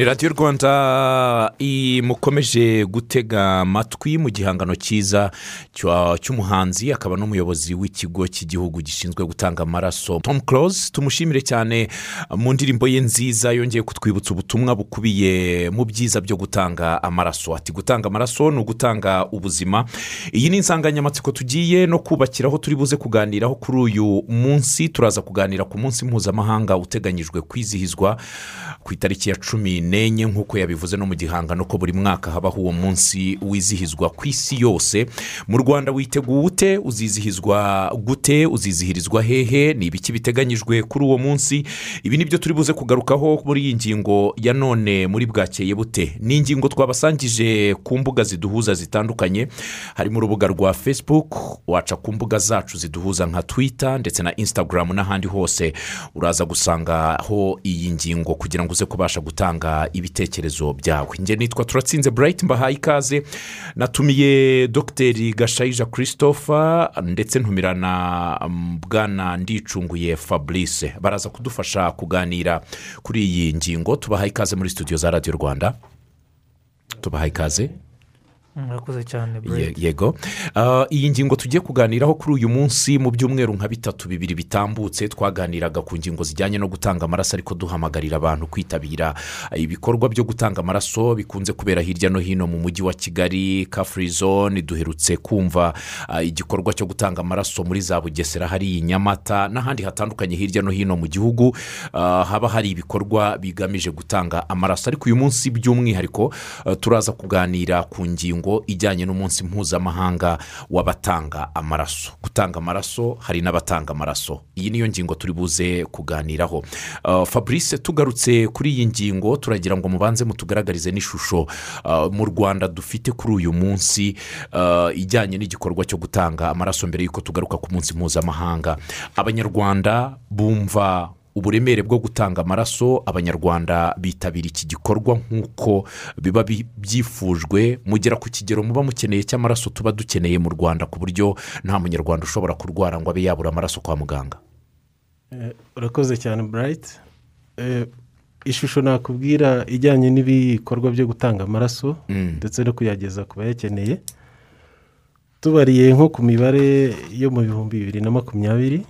ni radiyo rwanda mukomeje gutega amatwi mu gihangano cyiza cy'umuhanzi akaba n'umuyobozi w'ikigo cy'igihugu gishinzwe gutanga amaraso. Tom close tumushimire cyane mu ndirimbo ye nziza yongeye kutwibutsa ubutumwa bukubiye mu byiza byo gutanga amaraso. Ati gutanga amaraso ni ugutanga ubuzima. Iyi ni insanganyamatsiko tugiye no kubakiraho turi buze kuganiraho kuri uyu munsi. Turaza kuganira ku munsi mpuzamahanga uteganyijwe kwizihizwa ku itariki ya cumi n'enye nk'uko yabivuze no mu gihangano ko buri mwaka habaho uwo munsi wizihizwa ku isi yose. Mu rwanda witeguye ute uzizihizwa gute uzizihirizwa hehe? Ni ibiki biteganyijwe kuri uwo munsi? Ibi ni byo turi buze kugarukaho muri iyi ngingo ya none muri bwakeye bute. Ni ingingo twabasangije ku mbuga ziduhuza zitandukanye. Harimo urubuga rwa facebook waca ku mbuga zacu ziduhuza nka twitter ndetse na instagram n'ahandi hose. Uraza gusangaho iyi ngingo kugira ngo uze kubasha gutanga ibitekerezo byawe. Njye nitwa turatsinze burayiti mbahaye ikaze. Natumiye dogiteri gashayija christophe ndetse ntumira na bwana ndicunguye fabrice. Baraza kudufasha kuganira kuri iyi ngingo. Tubahaye ikaze muri studio za radiyo rwanda. Tubahaye ikaze. Murakoze cyane yego. Iyi ngingo tugiye kuganiraho kuri uyu munsi mu byumweru nka bitatu bibiri bitambutse twaganiraga ku ngingo zijyanye no gutanga amaraso ariko duhamagarira abantu kwitabira ibikorwa byo gutanga amaraso bikunze kubera hirya no hino mu mujyi wa kigali kafuri zone duherutse kumva igikorwa cyo gutanga amaraso muri za bugesera hari i nyamata n'ahandi hatandukanye hirya no hino mu gihugu haba hari ibikorwa bigamije gutanga amaraso. Ariko uyu munsi by'umwihariko turaza kuganira ku ngingo ijyanye n'umunsi mpuzamahanga w'abatanga amaraso. Gutanga amaraso hari n'abatanga amaraso. Iyi niyo ngingo turi buze kuganiraho. Fabrice tugarutse kuri iyi ngingo turagira ngo mubanze mutugaragarize n'ishusho mu rwanda dufite kuri uyu munsi ijyanye n'igikorwa cyo gutanga amaraso mbere y'uko tugaruka ku munsi mpuzamahanga. Abanyarwanda bumva uburemere bwo gutanga amaraso abanyarwanda bitabira iki gikorwa nk'uko biba byifujwe. Mugera ku kigero muba mukeneye cy'amaraso tuba dukeneye mu rwanda ku buryo nta munyarwanda ushobora kurwara ngo abe yabura amaraso kwa muganga. Urakoze cyane burayiti ishusho nakubwira ijyanye n'ibikorwa byo gutanga amaraso ndetse no kuyageza ku bayakeneye. Tubariye nko ku mibare yo mu bihumbi bibiri na makumyabiri.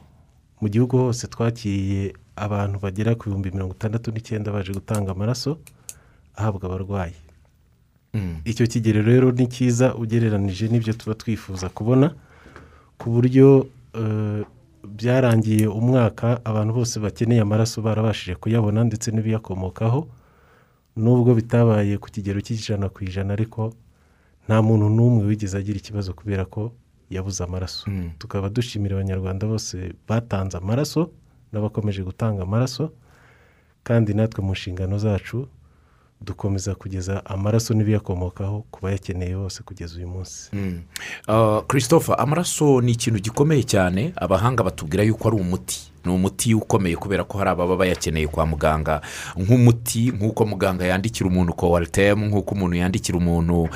Mu gihugu hose twakiriye abantu bagera ku bihumbi mirongo itandatu n'icyenda baje gutanga amaraso ahabwa abarwayi. Icyo kigero rero ni cyiza ugereranije n'ibyo tuba twifuza kubona ku buryo byarangiye umwaka abantu bose bakeneye amaraso barabashije kuyabona ndetse n'ibiyakomokaho nubwo bitabaye ku kigero cy'ijana ku ijana ariko nta muntu n'umwe wigeze agira ikibazo kubera ko yabuze amaraso. Tukaba dushimira abanyarwanda bose batanze amaraso n'abakomeje gutanga amaraso kandi natwe mu nshingano zacu dukomeza kugeza amaraso n'ibiyakomokaho ku bayakeneye bose kugeza uyu munsi. Christophe amaraso ni ikintu gikomeye cyane abahanga batubwira yuko ari umuti. Ni umuti ukomeye kubera ko hari ababa bayakeneye kwa muganga. Nk'umuti nk'uko muganga yandikira umuntu kowaritemu nk'uko umuntu yandikira umuntu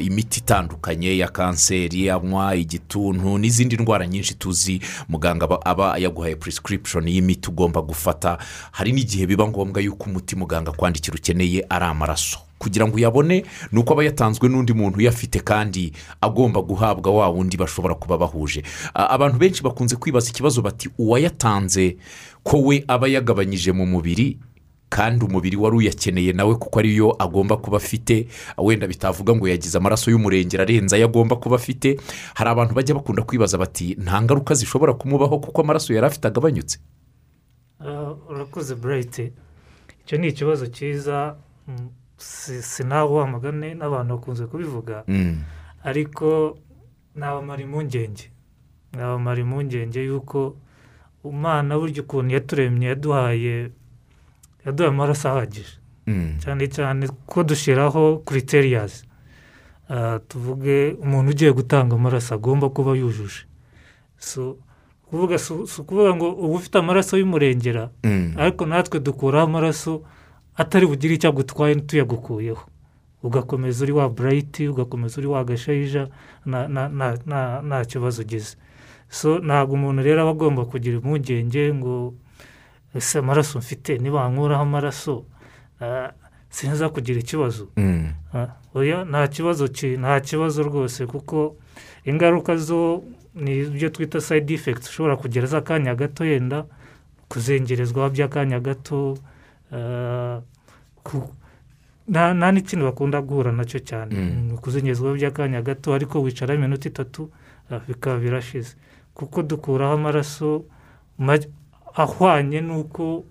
imiti itandukanye ya kanseri anywa igituntu n'izindi ndwara nyinshi tuzi muganga aba yaguhaye purisikiripshoni y'imiti ugomba gufata. Hari n'igihe biba ngombwa yuko umuti muganga kwandikira ukeneye ari amaraso. Kugira ngo uyabone ni uko aba yatanzwe n'undi muntu uyafite kandi agomba guhabwa wa wundi bashobora kuba bahuje. Abantu benshi bakunze kwibaza ikibazo bati uwayatanze ko we aba yagabanyije mu mubiri kandi umubiri wari uyakeneye nawe kuko ariyo agomba kuba afite. Wenda bitavuga ngo yagize amaraso y'umurengera arenze ayo agomba kuba afite. Hari abantu bajya bakunda kwibaza bati nta ngaruka zishobora kumubaho kuko amaraso yari afite agabanyutse? Urakoze burayiti icyo ni ikibazo cyiza si nawe wamagane n'abantu bakunze kubivuga. Ariko nabamara impungenge. Nabamara impungenge y'uko umwana burya ukuntu yaturemye yaduhaye yaduhaye amaraso ahagije. Cyane cyane ko dushyiraho kuriteriyazi tuvuge umuntu ugiye gutanga amaraso agomba kuba yujuje. Si ukuvuga ngo uba ufite amaraso y'umurengera ariko natwe dukuraho amaraso atari bugire icyo agutwaye tuyagukuyeho. Ugakomeza uri wa burayiti ugakomeza uri wa gashayija nta kibazo ugize. So ntabwo umuntu rero aba agomba kugira impungenge ngo ese amaraso mfite? Nibankuraho amaraso. Sinza kugira ikibazo. Mm. Ah, oya nta kibazo ki- nta kibazo rwose kuko ingaruka zo ni ibyo twita sayidi ifekiti ushobora kugira z'akanya gato yenda kuzengerezwa by'akanya gato ah, nta nta n'ikindi bakunda guhura na cyo cyane? Mm. ni ukuzengerezwaho by'akanya gato ariko wicara iminota itatu ah, bikaba birashize. Kuko dukuraho amaraso ma- ahwanye n'uko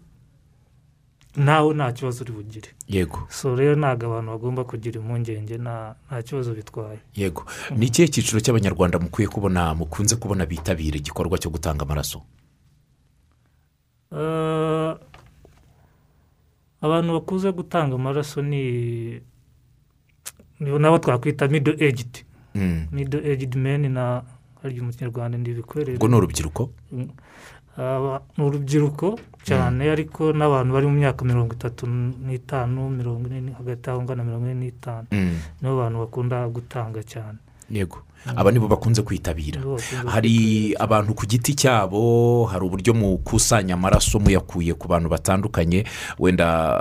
nawe nta kibazo uri bugire. Yego. So rero ntabwo abantu bagomba kugira impungenge nta kibazo bitwaye. Yego. Ni ikihe cyiciro cy'abanyarwanda mukwiye kubona mukunze kubona bitabira igikorwa cyo gutanga amaraso? Eh, abantu bakuze gutanga amaraso ni nabo twakwita mido ejidi Mm. mido ejidi meni na harya mu kinyarwanda ntibikwerere ubwo ni urubyiruko? Ni urubyiruko cyane ariko n'abantu bari mu myaka mirongo itatu n'itanu mirongo ine hagati aho ngana mirongo ine n'itanu. Mm. nibo bantu bakunda gutanga cyane. Yego. Aba nibo bakunze kwitabira. Hari abantu ku giti cyabo hari uburyo mukusanya amaraso muyakuye ku bantu batandukanye. Wenda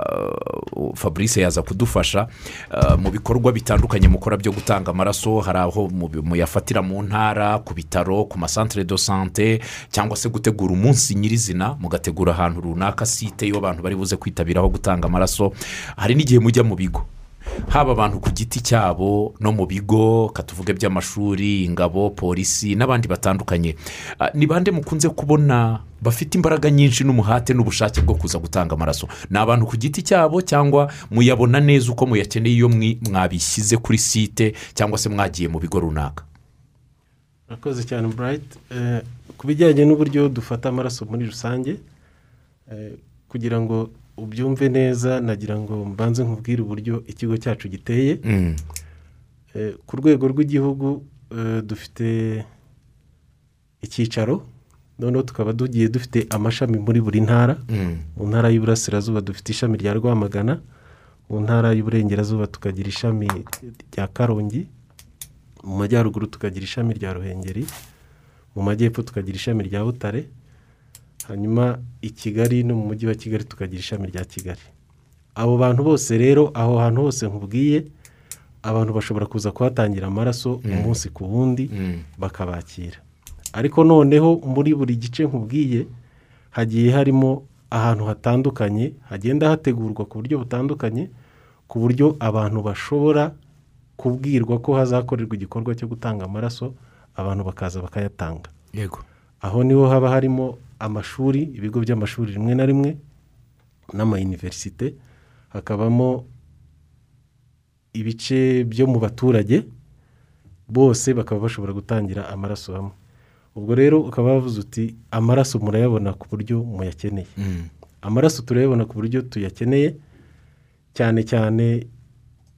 uh, fabrice yaza kudufasha uh, mu bikorwa bitandukanye mukora byo gutanga amaraso. Hari aho mu- muyafatira mu ntara ku bitaro ku masantere do sante cyangwa se gutegura umunsi nyirizina mugategura ahantu runaka site iyo abantu bari buze kwitabiraho gutanga amaraso. Hari n'igihe mujya mu bigo. Haba abantu ku giti cyabo no mu bigo katuvuge by'amashuri ingabo polisi n'abandi batandukanye. Ah, ni bande mukunze kubona bafite imbaraga nyinshi n'umuhate n'ubushake bwo kuza gutanga amaraso? Ni abantu ku giti cyabo cyangwa muyabona neza uko muyakeneye iyo mwabishyize kuri site cyangwa se mwagiye mu bigo runaka? Murakoze cyane burayiti ku bijyanye n'uburyo dufata amaraso muri rusange eh, kugira ngo ubyumve neza nagira ngo mbanze nkubwire uburyo ikigo cyacu giteye. Mm, Eh, ku rwego rw'igihugu eh, dufite icyicaro noneho tukaba tugiye dufite amashami muri buri ntara. Mm, mu ntara y'Iburasirazuba dufite ishami rya rwamagana mu ntara y'Uburengerazuba tukagira ishami rya karongi mu majyaruguru tukagira ishami rya ruhengeri mu majyepfo tukagira ishami rya butare hanyuma i kigali no mu mujyi wa kigali tukagira ishami rya kigali. Abo bantu bose rero aho hantu hose nkubwiye abantu bashobora kuza kuhatangira amaraso umunsi ku wundi mm, bakabakira. Ariko noneho muri buri gice nkubwiye hagiye harimo ahantu hatandukanye hagenda hategurwa ku buryo butandukanye ku buryo abantu bashobora kubwirwa ko hazakorerwa igikorwa cyo gutanga amaraso abantu bakaza bakayatanga. Yego. Aho ni ho haba harimo amashuri ibigo by'amashuri rimwe na rimwe n'amayuniverisite hakabamo ibice byo mu baturage bose bakaba bashobora gutangira amaraso hamwe. Ubwo rero ukaba wavuze uti amaraso murayabona ku buryo muyakeneye. Mm, amaraso turayabona ku buryo tuyakeneye cyane cyane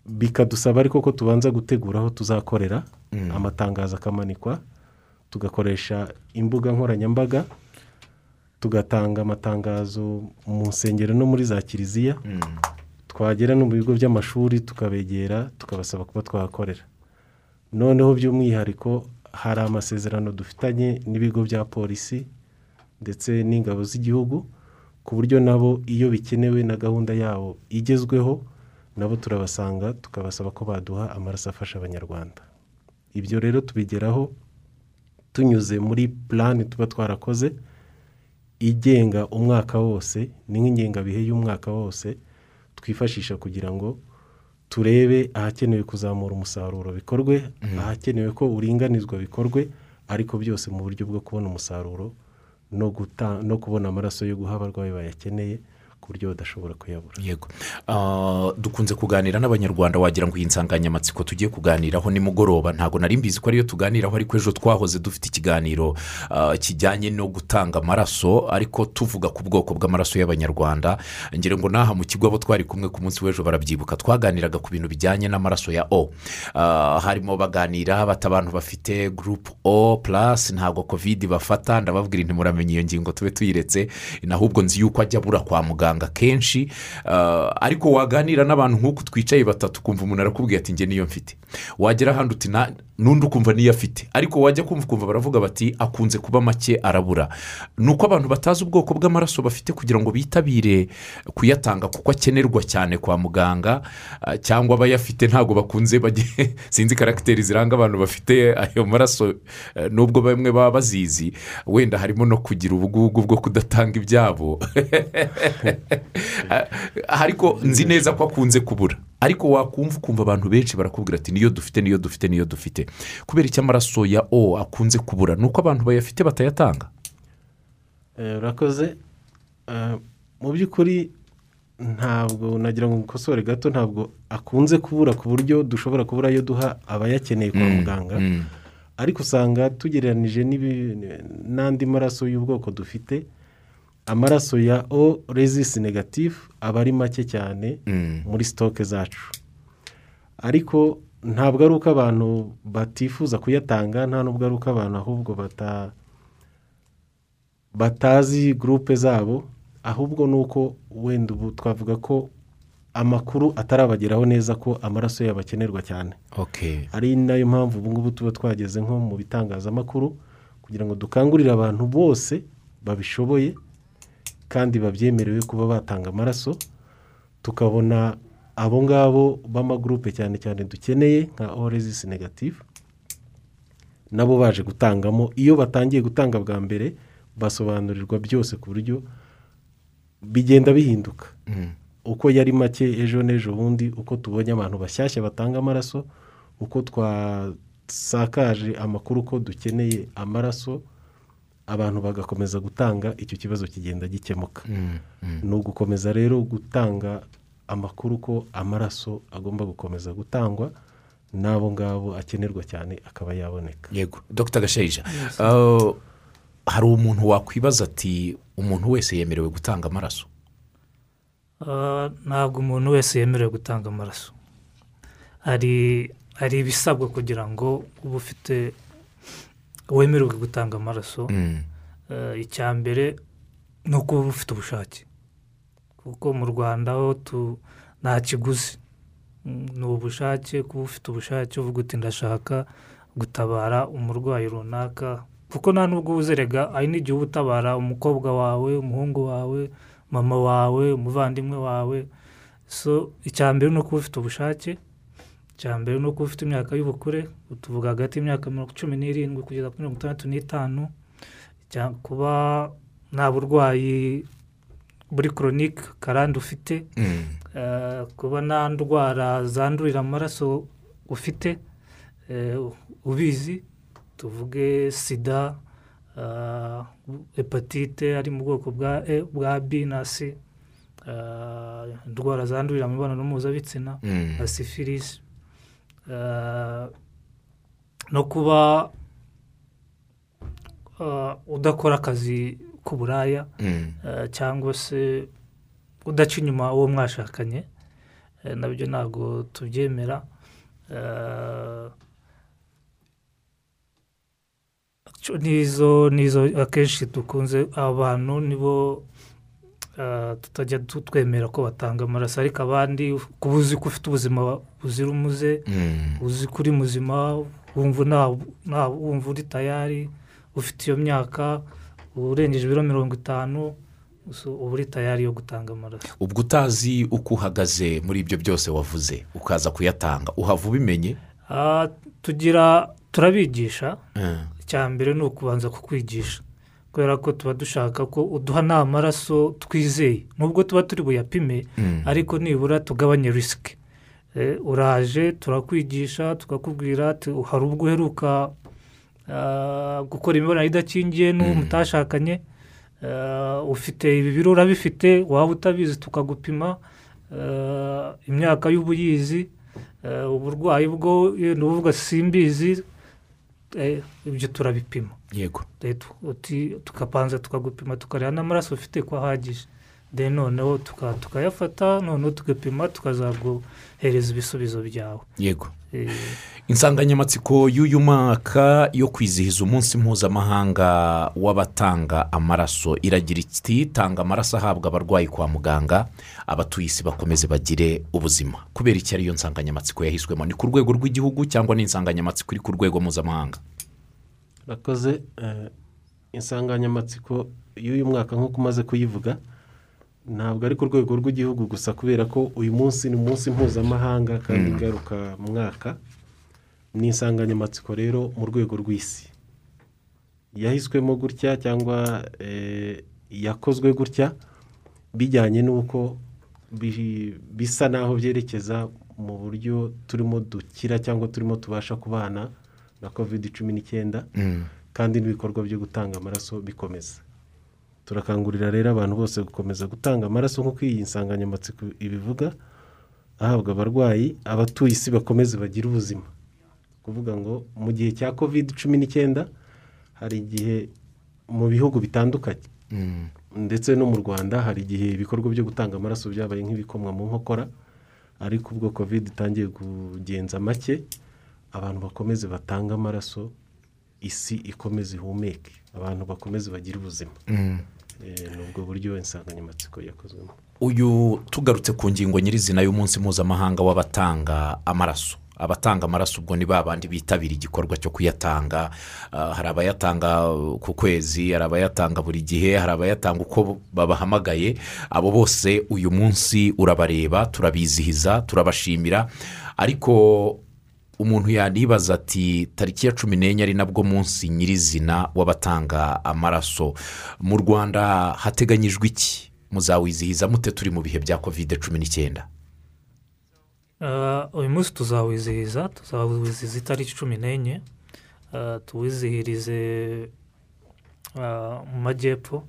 bikadusaba ariko ko tubanza gutegura aho tuzakorera. Mm. amatangazo akamanikwa tugakoresha imbuga nkoranyambaga tugatanga amatangazo mu nsengero no muri za kiliziya mm, twagera no mu bigo by'amashuri tukabegera tukabasaba kuba twahakorera. Noneho by'umwihariko hari amasezerano dufitanye n'ibigo bya polisi ndetse n'ingabo z'igihugu ku buryo nabo iyo bikenewe na gahunda yabo igezweho nabo turabasanga tukabasaba ko baduha amaraso afasha abanyarwanda. Ibyo rero tubigeraho tunyuze muri purani tuba twarakoze igenga umwaka wose ni nk'ingengabihe y'umwaka wose twifashisha kugira ngo turebe ahakenewe kuzamura umusaruro bikorwe ahakenewe ko uringanizwa bikorwe ariko byose mu buryo bwo kubona umusaruro no kubona amaraso yo guha abarwayi bayakeneye ku buryo badashobora kuyabura. Yego. Ah, dukunze kuganira n'abanyarwanda wagira ngo iyi nsanganyamatsiko tugiye kuganiraho nimugoroba. Ntabwo nari mbizi ko ariyo tuganiraho ariko ejo twahoze dufite ikiganiro ah, kijyanye no gutanga amaraso ariko tuvuga ku bwoko bw'amaraso y'abanyarwanda. Ngira ngo n'aha mu kigo abo twari kumwe ku munsi w'ejo barabyibuka. Twaganiraga ku bintu bijyanye n'amaraso ya o. Ah, harimo baganira bati abantu bafite gurupu o purasi ntabwo kovide bafata. Ndababwira nti muramenye iyo ngingo tube tuyiretse. Ahubwo nzi yuko ajya abura kwa muganga. Bayatanga kenshi ah, ariko waganira n'abantu nk'uku twicaye batatu ukumva umuntu arakubwiye ati njye niyo mfite. Wagera ahandi uti "Na- n'undi ukumva niyo afite. Ariko wajya kumva ukumva baravuga bati akunze kuba make arabura. Ni uko abantu batazi ubwoko bw'amaraso bafite kugira ngo bitabire kuyatanga kuko akenerwa cyane kwa muganga ah, cyangwa abayafite ntabwo bakunze sinzi karagiteri ziranga abantu bafite ayo maraso eh, nubwo bamwe baba bazizi. Wenda harimo no kugira ubugugu bwo kudatanga ibyabo. ariko nzi neza ko akunze kubura. Ariko wakumva ukumva abantu benshi barakubwira ati niyo dufite niyo dufite niyo dufite. Kubera icyo amaraso ya o akunze kubura? Ni uko abantu bayafite batayatanga. Eh, urakoze. Eh, mu by'ukuri ntabwo nagira ngo nkosore gato ntabwo akunze kubura ku buryo dushobora kubura ayo duha abayakeneye kwa muganga. Mm. ariko usanga tugereranije n'andi maraso y'ubwoko dufite amaraso ya o rezisi negatifu aba ari make cyane Mm. muri sitoke zacu. Ariko ntabwo ari uko abantu batifuza kuyatanga nta nubwo ari uko abantu ahubwo bata batazi gurupe zabo ahubwo ni uko wenda ubu twavuga ko amakuru atarabageraho neza ko amaraso yabo akenerwa cyane. Ari na yo mpamvu ubu ngubu tuba twageze nko mu bitangazamakuru kugira ngo dukangurire abantu bose babishoboye kandi babyemerewe kuba batanga amaraso tukabona abo ngabo b'amagurupe cyane cyane dukeneye nka orezisi negatifu nabo baje gutangamo iyo batangiye gutanga bwa mbere basobanurirwa byose ku buryo bigenda bihinduka Mm. uko yari make ejo n'ejo bundi uko tubonye abantu bashyashya batanga amaraso uko twasakaje amakuru ko dukeneye amaraso abantu bagakomeza gutanga icyo kibazo kigenda gikemuka. Mm. Mm. ni ugukomeza rero gutanga amakuru ko amaraso agomba gukomeza gutangwa n'abo ngabo akenerwa cyane akaba yaboneka. Yego. Dr. Gasheja uh, hari umuntu wakwibaza ati umuntu wese yemerewe gutanga amaraso? Ah, ntabwo umuntu wese yemerewe gutanga amaraso. Hari hari ibisabwa kugira ngo ube ufite wemerewe gutanga amaraso Mm. Eh, icya mbere ni ukuba ufite ubushake. Kuko mu rwanda ho nta kiguzi. Ni ubushake kuba ufite ubushake uvuga uti ndashaka gutabara umurwayi runaka. Kuko nta nubwo uzerega hari n'igihe uba utabara umukobwa wawe umuhungu wawe mama wawe umuvandimwe wawe. So icya mbere ni ukuba ufite ubushake icya mbere ni ukuba ufite imyaka y'ubukure tuvuga hagati y'imyaka mirongo cumi n'irindwi kugeza kuri mirongo itandatu n'itanu kuba nta burwayi buri koronike karande ufite Mm. eh, kuba nta ndwara zandurira amaraso ufite eh, ubizi tuvuge sida eh, hepatite ari mu bwoko bwa e bwa b na c eh, indwara zandurira mu mibonano mpuzabitsina Mm. na sifilisi eh, no kuba eh, udakora akazi k'uburaya Mm. eh, cyangwa se udaca inyuma uwo mwashakanye eh, na byo ntabwo tubyemera nizo nizo akenshi dukunze abantu nibo tutajya tu- twemera ko batanga amaraso ariko abandi kuba uzi ko ufite ubuzima buzira umuze Mm. uzi ko uri muzima wumva uri tayari ufite iyo myaka urengeje ibiro mirongo itanu uba uri tayari yo gutanga amaraso ubwo utazi uko uhagaze muri ibyo byose wavuze ukaza kuyatanga uhava ubimenye Ah, tugira turabigisha Mm. icya mbere ni ukubanza kukwigisha kubera ko tuba dushaka ko uduha nta maraso twizeye nubwo tuba turi buyapime Mm. ariko nibura tugabanye risike Eh, uraje turakwigisha tukakubwira hari ubwo uheruka ah, gukora imibonano idakingiye n'uwo Mm. mutashakanye Ah, ufite ibi biro urabifite waba utabizi tukagupima Ah, imyaka y'ubuyizi uburwayi bwo yenda uvuga simbizi eh, ibyo turabipima yego. Tu- uti- tukabanza tukagupima tukareba n'amaraso ufite ko ahagije. Noneho tuka- tukayafata noneho tugapima tukazaguhereza ibisubizo byawe. Yego. Eh, insanganyamatsiko y'uyu mwaka yo kwizihiza umunsi mpuzamahanga w'abatanga amaraso iragira iti tanga amaraso ahabwa abarwayi kwa muganga abatuye isi bakomeze bagire ubuzima. Kubera iki ariyo nsanganyamatsiko yahiswemo? Ni ku rwego rw'igihugu cyangwa ni insanganyamatsiko iri ku rwego mpuzamahanga? Rakoze eh, insanganyamatsiko y'uyu mwaka nk'uko umaze kuyivuga. Ntabwo ari ku rwego rw'igihugu gusa kubera ko uyu munsi ni umunsi mpuzamahanga kandi ngaruka mwaka. Ni insanganyamatsiko rero mu rwego rw'isi. Yahiswemo gutya cyangwa eh, yakozwe gutya bijyanye n'uko bi- bisa n'aho byerekeza mu buryo turimo dukira cyangwa turimo tubasha kubana. Na kovide cumi n'icyenda kandi n'ibikorwa byo gutanga amaraso bikomeza. Turakangurira rero abantu bose gukomeza gutanga amaraso nk'uko iyi nsanganyamatsiko ibivuga ahabwa abarwayi abatuye isi bakomeze bagire ubuzima. Kuvuga ngo mu gihe cya kovide cumi n'icyenda hari igihe mu bihugu bitandukanye. Ndetse no mu rwanda hari igihe ibikorwa byo gutanga amaraso byabaye nk'ibikomwa mu nkokora ariko ubwo kovide itangiye kugenza make abantu bakomeze batange amaraso isi ikomeze ihumeke abantu bakomeze bagire ubuzima. Eh, ni ubwo buryo insanganyamatsiko yakozwemo. Uyu tugarutse ku ngingo nyirizina y'umunsi mpuzamahanga w'abatanga amaraso. Abatanga amaraso ubwo ni ba bandi bitabira igikorwa cyo kuyatanga. Ah, hari abayatanga ku kwezi hari abayatanga buri gihe hari abayatanga uko babahamagaye. Abo bose uyu munsi urabareba turabizihiza turabashimira. Ariko umuntu yanibaza ati tariki ya cumi n'enye ari nabwo munsi nyirizina w'abatanga amaraso. Mu rwanda hateganyijwe iki? Muzawizihiza mute turi mu bihe bya kovide cumi n'icyenda? Ah, uyu munsi tuzawizihiza tuzawizihiza itariki cumi n'enye. Ah, tuwizihirize ah, mu majyepfo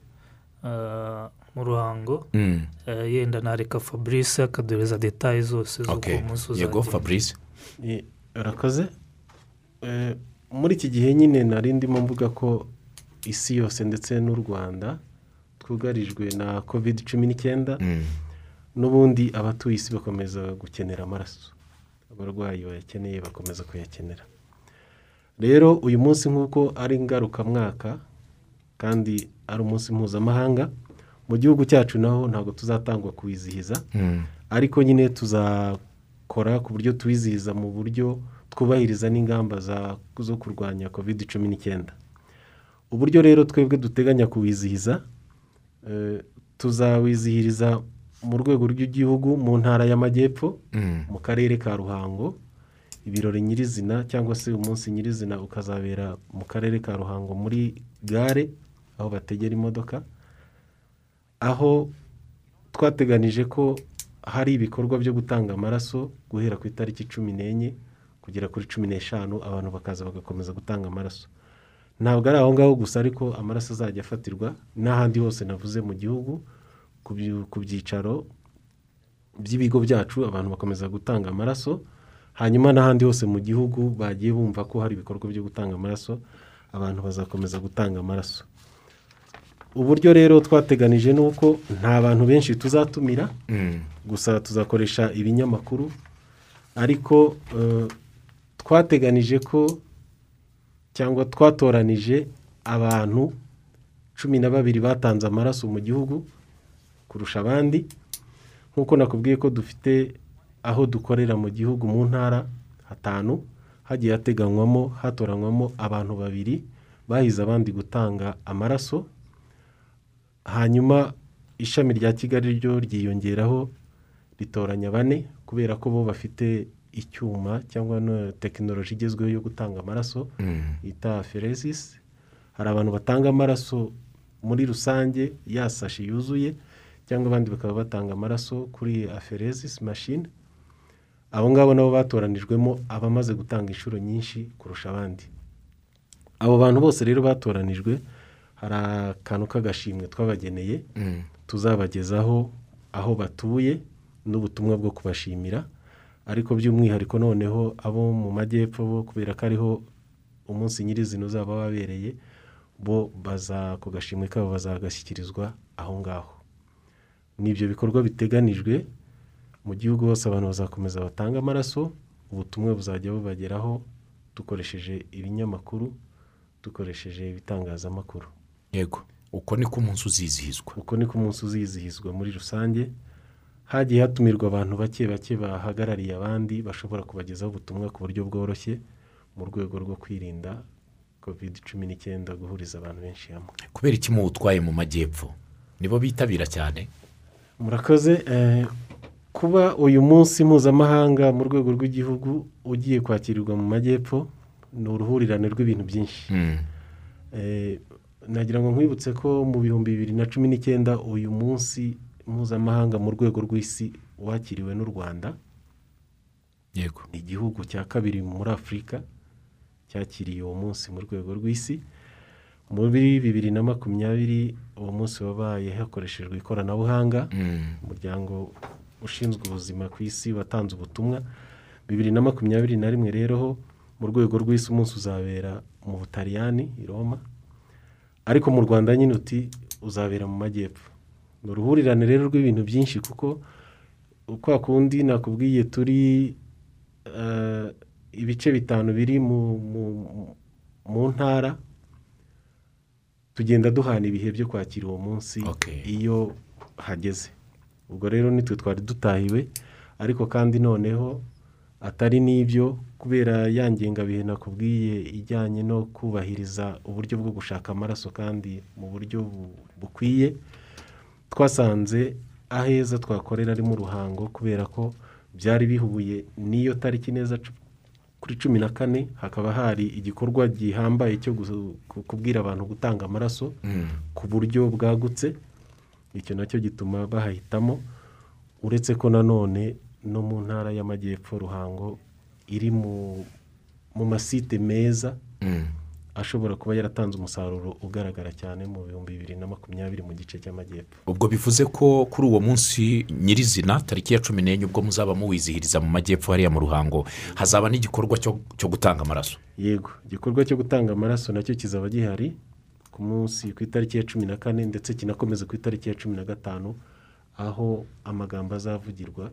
ah, mu ruhango. Mm. Yenda nareka fabrice akaduhereza detaye zose z'uko Okay. uwo munsi yego uzagenda. Fabrice? Urakoze Eh, muri iki gihe nyine nari ndimo mvuga ko isi yose ndetse n'u rwanda twugarijwe na kovide cumi n'icyenda Mm. n'ubundi abatuye isi bakomeza gukenera amaraso abarwayi bayakeneye bakomeza kuyakenera rero uyu munsi nk'uko ari ngarukamwaka kandi ari umunsi mpuzamahanga mu gihugu cyacu naho ntabwo tuzatangwa kuwizihiza Mm. ariko nyine tuzakora ku buryo tuwizihiza mu buryo twubahiriza n'ingamba za- zo kurwanya kovide cumi n'icyenda. Uburyo rero twebwe duteganya kuwizihiza eh, tuzawizihiriza mu rwego rw'igihugu mu ntara y'amajyepfo Mm. mu karere ka ruhango. Ibirori nyirizina cyangwa se umunsi nyirizina ukazabera mu karere ka ruhango muri gare aho bategera imodoka. Aho twateganije ko hari ibikorwa byo gutanga amaraso guhera ku itariki cumi n'enye kugera kuri cumi n'eshanu abantu bakaza bagakomeza gutanga amaraso. Ntabwo ari aho ngaho gusa ariko amaraso azajya afatirwa n'ahandi hose navuze mu gihugu ku byicaro by'ibigo byacu abantu bakomeza gutanga amaraso. Hanyuma n'ahandi hose mu gihugu bagiye bumva ko hari ibikorwa byo gutanga amaraso abantu bazakomeza gutanga amaraso. Uburyo rero twateganije ni uko nta bantu benshi tuzatumira Mm. gusa tuzakoresha ibinyamakuru ariko eh, twateganije ko cyangwa twatoranije abantu cumi na babiri batanze amaraso mu gihugu kurusha abandi nk'uko nakubwiye ko dufite aho dukorera mu gihugu mu ntara hatanu hagiye hateganywamo hatoranywamo abantu babiri bahize abandi gutanga amaraso hanyuma ishami rya kigali ryo ryiyongeraho ritoranya bane kubera ko bo bafite icyuma cyangwa no tekinoloji igezweho yo gutanga amaraso Mm. bita feresis hari abantu batanga amaraso muri rusange yasashi yuzuye cyangwa abandi bakaba batanga amaraso kuri aferesis mashine abo ngabo nabo batoranijwemo abamaze gutanga inshuro nyinshi kurusha abandi. Abo bantu bose rero batoranijwe hari akantu k'agashimwe twabageneye Mm. tuzabagezaho aho batuye n'ubutumwa bwo kubashimira ariko by'umwihariko noneho abo mu majyepfo bo kubera ko ariho umunsi nyirizina uzaba wabereye bo baza ku gashimwe kabo bazagashyikirizwa aho ngaho ni ibyo bikorwa biteganijwe mu gihugu hose abantu bazakomeza batanga amaraso ubutumwa buzajya bubageraho dukoresheje ibinyamakuru dukoresheje ibitangazamakuru yego. Uko niko umunsi uzizihizwa. Uko niko umunsi uzizihizwa muri rusange hagiye hatumirwa abantu bake bake bahagarariye abandi bashobora kubagezaho ubutumwa ku buryo bworoshye mu rwego rwo kwirinda covid cumi n'icyenda guhuriza abantu benshi hamwe. Kubera iki muwutwaye mu majyepfo? Nibo bitabira cyane? Murakoze eh, kuba uyu munsi mpuzamahanga mu rwego rw'igihugu ugiye kwakirirwa mu majyepfo ni uruhurirane rw'ibintu byinshi. Mm. Eh, nagira ngo nkwibutse ko mu bihumbi bibiri na cumi n'icyenda uyu munsi mpuzamahanga mu rwego rw'isi wakiriwe n'u rwanda yego. ni igihugu cya kabiri muri afurika cyakiriye uwo munsi mu rwego rw'isi. Muri bibiri na makumyabiri uwo munsi wabaye hakoreshejwe ikoranabuhanga Mm. umuryango ushinzwe ubuzima ku isi watanze ubutumwa. Bibiri na makumyabiri na rimwe rero ho mu rwego rw'isi umunsi uzabera mu butaliyani i roma. Ariko mu rwanda nyine uti uzabera mu majyepfo. Ni uruhurirane rero rw'ibintu byinshi kuko kwa kundi nakubwiye turi eh, ibice bitanu biri mu, ntara tugenda duhana ibihe byo kwakira uwo munsi iyo hageze. Ubwo rero nitwe twari dutahiwe ariko kandi noneho atari n'ibyo kubera ya ngengabihe nakubwiye ijyanye no kubahiriza uburyo bwo gushaka amaraso kandi mu buryo bu- bukwiye twasanze aheza twakorera ari mu ruhango kubera ko byari bihuye n'iyo tariki neza kuri cumi na kane hakaba hari igikorwa gihambaye cyo kubwira abantu gutanga amaraso Mm. ku buryo bwagutse icyo na cyo gituma bahahitamo uretse ko nanone no mu ntara y'amajyepfo ruhango iri mu mu masite meza Mm. ashobora kuba yaratanze umusaruro ugaragara cyane mu bihumbi bibiri na makumyabiri mu gice cy'amajyepfo ubwo bivuze ko kuri uwo munsi nyirizina tariki ya cumi n'enye ubwo muzaba muwizihiriza mu majyepfo hariya mu ruhango hazaba n'igikorwa cyo cyo gutanga amaraso yego igikorwa cyo gutanga amaraso na cyo kizaba gihari ku munsi ku itariki ya cumi na kane ndetse kinakomeza ku itariki ya cumi na gatanu aho amagambo azavugirwa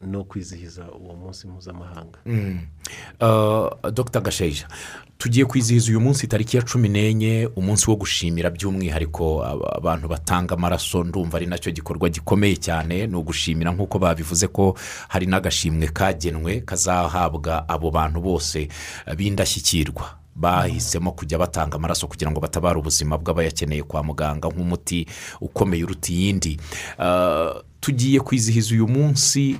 no kwizihiza uwo munsi mpuzamahanga. Uh, dr. Gasheja tugiye kwizihiza uyu munsi tariki ya cumi n'enye umunsi wo gushimira by'umwihariko aba- abantu batanga amaraso ndumva ari na cyo gikorwa gikomeye cyane ni ugushimira nk'uko babivuze ko hari n'agashimwe kagenwe kazahabwa abo bantu bose b'indashyikirwa. Bahisemo kujya batanga amaraso kugira ngo batabare ubuzima bw'abayakeneye kwa muganga nk'umuti ukomeye uruta iyindi. Uh, tugiye kwizihiza uyu munsi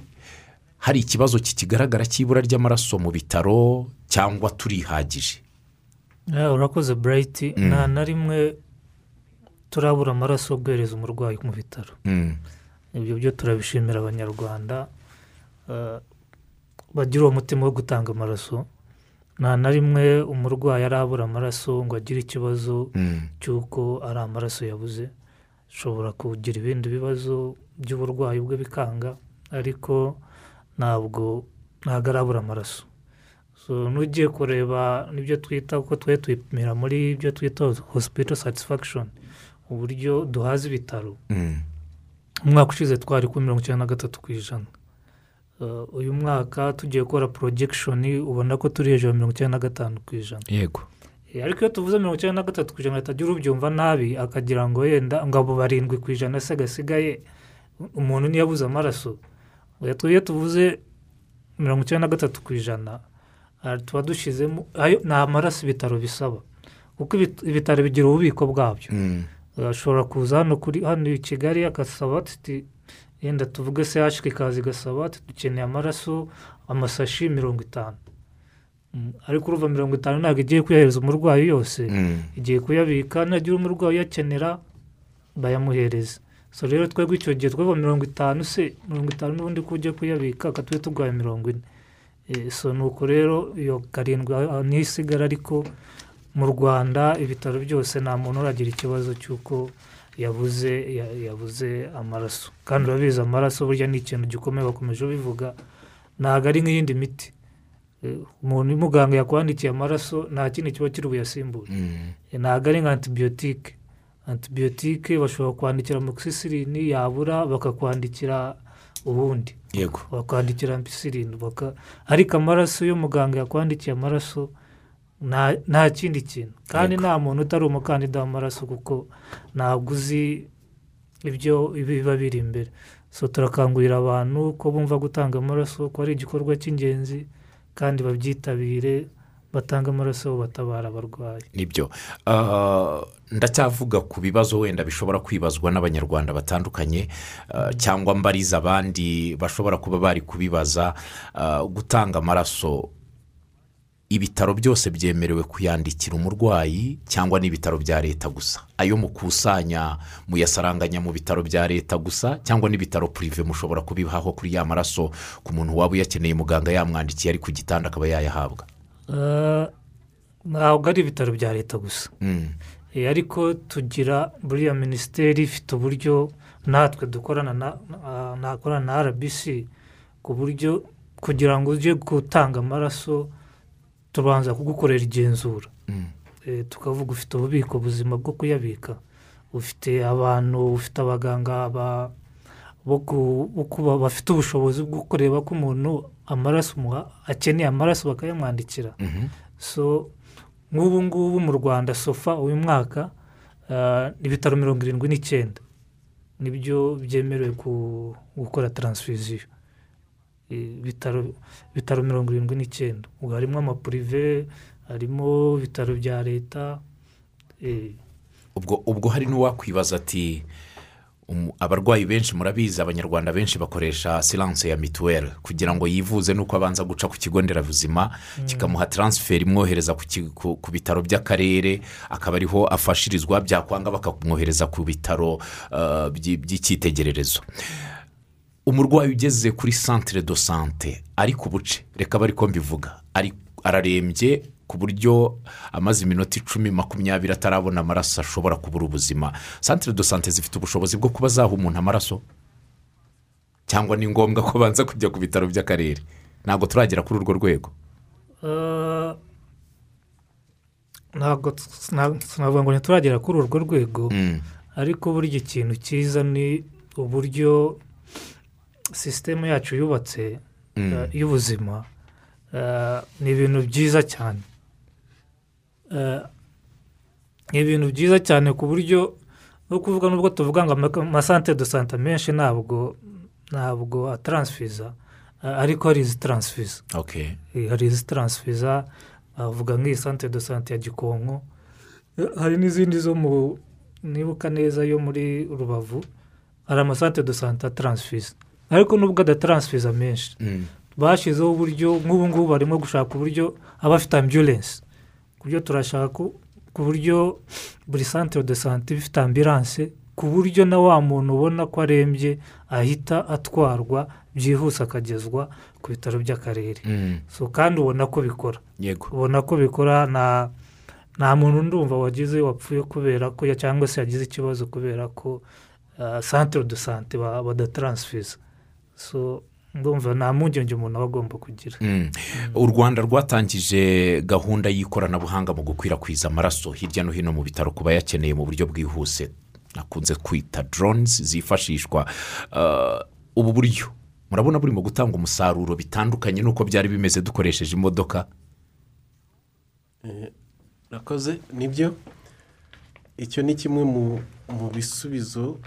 hari ikibazo kikigaragara cy'ibura ry'amaraso mu bitaro cyangwa turihagije. Eh, urakoze burayiti nta na rimwe turabura amaraso yo guhereza umurwayi mu bitaro. Mm, ibyo byo turabishimira abanyarwanda. Eh, bagira uwo mutima wo gutanga amaraso. Nta na rimwe umurwayi arabura amaraso ngo agire ikibazo mm, cy'uko ari amaraso yabuze. Ashobora kugira ibindi bibazo by'uburwayi bwe bikanga. Ariko ntabwo ntabwo arabura amaraso. So n'ugiye kureba n'ibyo twita uko twe twipimira muri ibyo twita hospital satisfaction uburyo duhaza ibitaro. Mm, umwaka ushize twari kuri mirongo icyenda na gatatu ku ijana. Uh, uyu mwaka tugiye gukora projection ubona ko turi hejuru ya mirongo icyenda na gatanu ku ijana. Yego. Eh, ariko iyo tuvuze mirongo icyenda na gatatu ku ijana hatagira ubyumva nabi akagira ngo yenda ngo abo barindwi ku ijana se gasigaye umuntu niyo abuze amaraso. Iyo tuvuze mirongo icyenda na gatatu ku ijana. Tuba dushyizemo ayo ni amaraso ibitaro bisaba. Kuko ibit- ibitaro bigira ububiko bwabyo. Mm, ashobora kuza hano kuri hano i kigali agasaba ati yenda tuvuge se hashika ikaza igasaba ati dukeneye amaraso amasashi mirongo itanu. Mm, ariko uruva mirongo itanu ntabwo igiye kuyahereza umurwayi yose. Mm, igiye kuyabika nagira umurwayi uyakenera bayamuhereza so rero twebwe icyo gihe twaba mirongo itanu se mirongo itanu n'ubundi ko ujya kuyabika tube turwaye mirongo ine. Eh, so ni uko rero iyo karindwi ah, niyo isigara ariko mu rwanda ibitaro byose nta muntu uragira ikibazo cy'uko yabuze ya- yabuze amaraso. Kandi urabizi amaraso burya ni ikintu gikomeye bakomeje bivuga ntabwo ari nk'iyindi miti. Eh, umuntu muganga yakwandikiye amaraso nta kindi kiba kiri buyasimbure mm, ntabwo ari nka antibiyotike antibiyotike bashobora kwandikira amoxicilline yabura bakakwandikira ubundi. Yego. Bakwandikira baka ariko amaraso iyo muganga yakwandikiye amaraso nta kindi kintu. Kandi nta muntu utari umukandida w'amaraso kuko ntabwo uzi ibyo biba biri imbere. So turakangurira abantu ko bumva gutanga amaraso ko ari igikorwa cy'ingenzi kandi babyitabire batanga amaraso batabara abarwayi. Nibyo. Ah, ndacyavuga ku bibazo wenda bishobora kwibazwa n'abanyarwanda batandukanye ah, cyangwa mbariza abandi bashobora kuba bari kubibaza ah, gutanga amaraso. Ibitaro byose byemerewe kuyandikira umurwayi cyangwa n'ibitaro bya leta gusa? Ayo mukusanya muyasaranganya mu bitaro bya leta gusa cyangwa n'ibitaro purive mushobora kubihaho kuri ya maraso ku muntu waba uyakeneye muganga yamwandikiye ari ku gitanda akaba yayahabwa? Ah, ntabwo ari ibitaro bya leta gusa Mm. Eh, ariko tugira buriya minisiteri ifite uburyo natwe dukorana na na- nakorana na rbc ku buryo kugira ngo ujye gutanga amaraso tubanza kugukorera igenzura Mm. Eh, tukavuga ufite ububiko buzima bwo kuyabika ufite abantu ufite abaganga bafite ubushobozi bwo kureba ko umuntu amaraso umuha- akeneye amaraso bakayamwandikira. Mhm. so nk'ubu ngubu mu rwanda sofa uyu mwaka ah, ibitaro mirongo irindwi n'icyenda. Nibyo byemerewe gukora taransifiziyo ibitaro ibitaro mirongo irindwi n'icyenda. Ubwo harimo amapurive harimo ibitaro bya leta eh, ubwo ubwo hari n'uwakwibaza ati "Um, abarwayi benshi murabizi abanyarwanda benshi bakoresha siranse ya mituweli kugira ngo yivuze nuko abanza guca ku kigo nderabuzima kikamuha taransiferi imwohereza ku bitaro by'akarere akaba ariho afashirizwa byakwanga bakamwohereza ku bitaro by'i- by'icyitegererezo. Umurwayi ugeze kuri santire do sante ari ku buce reka bari ko mbivuga ari ararembye ku buryo amaze iminota icumi makumyabiri atarabona amaraso ashobora kubura ubuzima. Santire do sante zifite ubushobozi bwo kuba zaha umuntu amaraso? Cyangwa ni ngombwa ko banza kujya ku bitaro by'akarere? Ntabwo turagera kuri urwo rwego. Ah, ntabwo sinavuga ngo ntituragera kuri urwo rwego. Mm, ariko burya ikintu cyiza ni uburyo sisitemu yacu yubatse Mm. eh, y'ubuzima eh, ni ibintu byiza cyane. Eh, ni ibintu byiza cyane ku buryo no kuvuga nubwo tuvuga ngo ama- amasante do sante menshi ntabwo ntabwo ataransifiza eh, ariko hari izitaransifiza. Eh, hari izitaransifiza bavuga nk'iyi sante do sante ya gikonko. Eh, hari n'izindi zo mu nibuka neza yo muri rubavu hari amasante do sante ataransifiza ariko nubwo adataransifiza menshi. Mm, bashyizeho uburyo nk'ubu ngubu barimo gushaka uburyo aba afite ambulensi buryo turashaka ku- buryo buri santire de sante iba ifite ambilanse ku buryo na wa muntu ubona ko arembye ahita atwarwa byihuse akagezwa ku bitaro by'akarere. Mm, so kandi ubona ko bikora. Yego. Ubona ko bikora nta nta muntu ndumva wagize wapfuye kubera ko ya- cyangwa se yagize ikibazo kubera ko ah, santire de sante ba- badataransifiza so ndumva nta mpungenge umuntu aba agomba kugira. Mm. u rwanda rwatangije gahunda y'ikoranabuhanga mu gukwirakwiza amaraso hirya no hino mu bitaro ku bayakeneye mu buryo bwihuse. Nakunze kwita doronizi zifashishwa Ah, ubu buryo. Murabona burimo gutanga umusaruro bitandukanye n'uko byari bimeze dukoresheje imodoka? Nakoze. Nibyo? Icyo ni kimwe mu bisubizo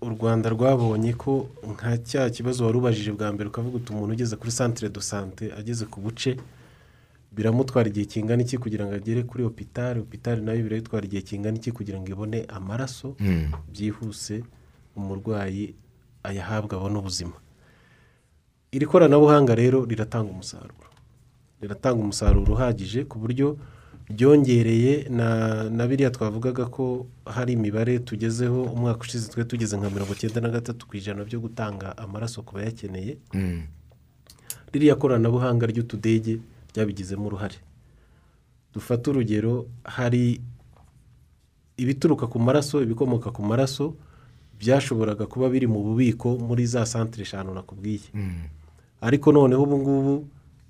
u rwanda rwabonye ko nka cya kibazo wari ubajije bwa mbere ukavuga uti umuntu ugeze kuri santire do sante ageze ku buce biramutwara igihe kingana iki kugira ngo agere kuri opitari opitari na yo birayitwara igihe kingana iki kugira ngo ibone amaraso? Mm. byihuse umurwayi ayahabwa abone ubuzima. Iri koranabuhanga rero riratanga umusaruro. Riratanga umusaruro uhagije ku buryo byongereye na na biriya twavugaga ko hari imibare tugezeho umwaka ushize twe tugeze nka mirongo icyenda na gatatu ku ijana byo gutanga amaraso ku bayakeneye Mm. ririya koranabuhanga ry'utudege ryabigizemo uruhare dufate urugero hari ibituruka ku maraso ibikomoka ku maraso byashoboraga kuba biri mu bubiko muri za santire eshanu nakubwiye Mm. ariko noneho ubu ngubu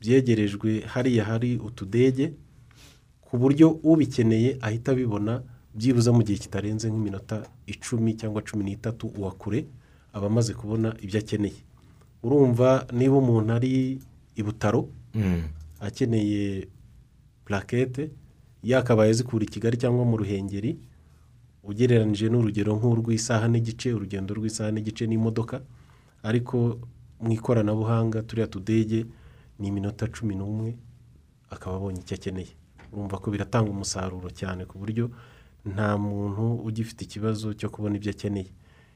byegerejwe hariya hari utudege ku buryo ubikeneye ahita abibona byibuze mu gihe kitarenze nk'iminota icumi cyangwa cumi n'itatu uwa kure aba amaze kubona ibyo akeneye. Urumva niba umuntu ari i butaro akeneye purakete yakabaye zikura i kigali cyangwa mu ruhengeri ugereranyije n'urugero nk'urw'isaha n'igice urugendo rw'isaha n'igice n'imodoka ariko mu ikoranabuhanga turiya tudege ni iminota cumi n'umwe akaba abonye icyo akeneye. Urumva ko biratanga umusaruro cyane ku buryo nta muntu ugifite ikibazo cyo kubona ibyo akeneye.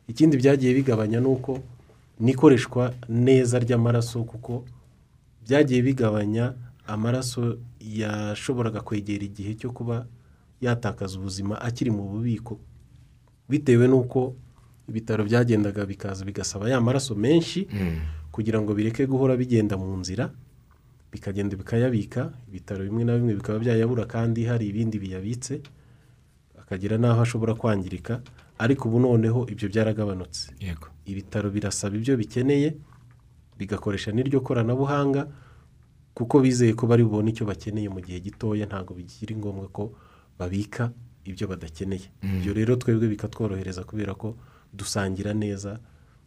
Ikindi byagiye bigabanya ni uko n'ikoreshwa neza ry'amaraso kuko byagiye bigabanya amaraso yashoboraga kwegera igihe cyo kuba yatakaza ubuzima akiri mu bubiko. Bitewe n'uko ibitaro byagendaga bikaza bigasaba ya maraso menshi kugira ngo bireke guhora bigenda mu nzira bikagenda bikayabika ibitaro bimwe na bimwe bikaba byayabura kandi hari ibindi biyabitse akagera n'aho ashobora kwangirika ariko ubu noneho ibyo byaragabanutse. Yego. Ibitaro birasaba ibyo bikeneye bigakoresha n'iryo koranabuhanga kuko bizeye ko bari bubone icyo bakeneye mu gihe gitoya ntabwo bikiri ngombwa ko babika ibyo badakeneye. Ibyo rero twebwe bikatworohereza kubera ko dusangira neza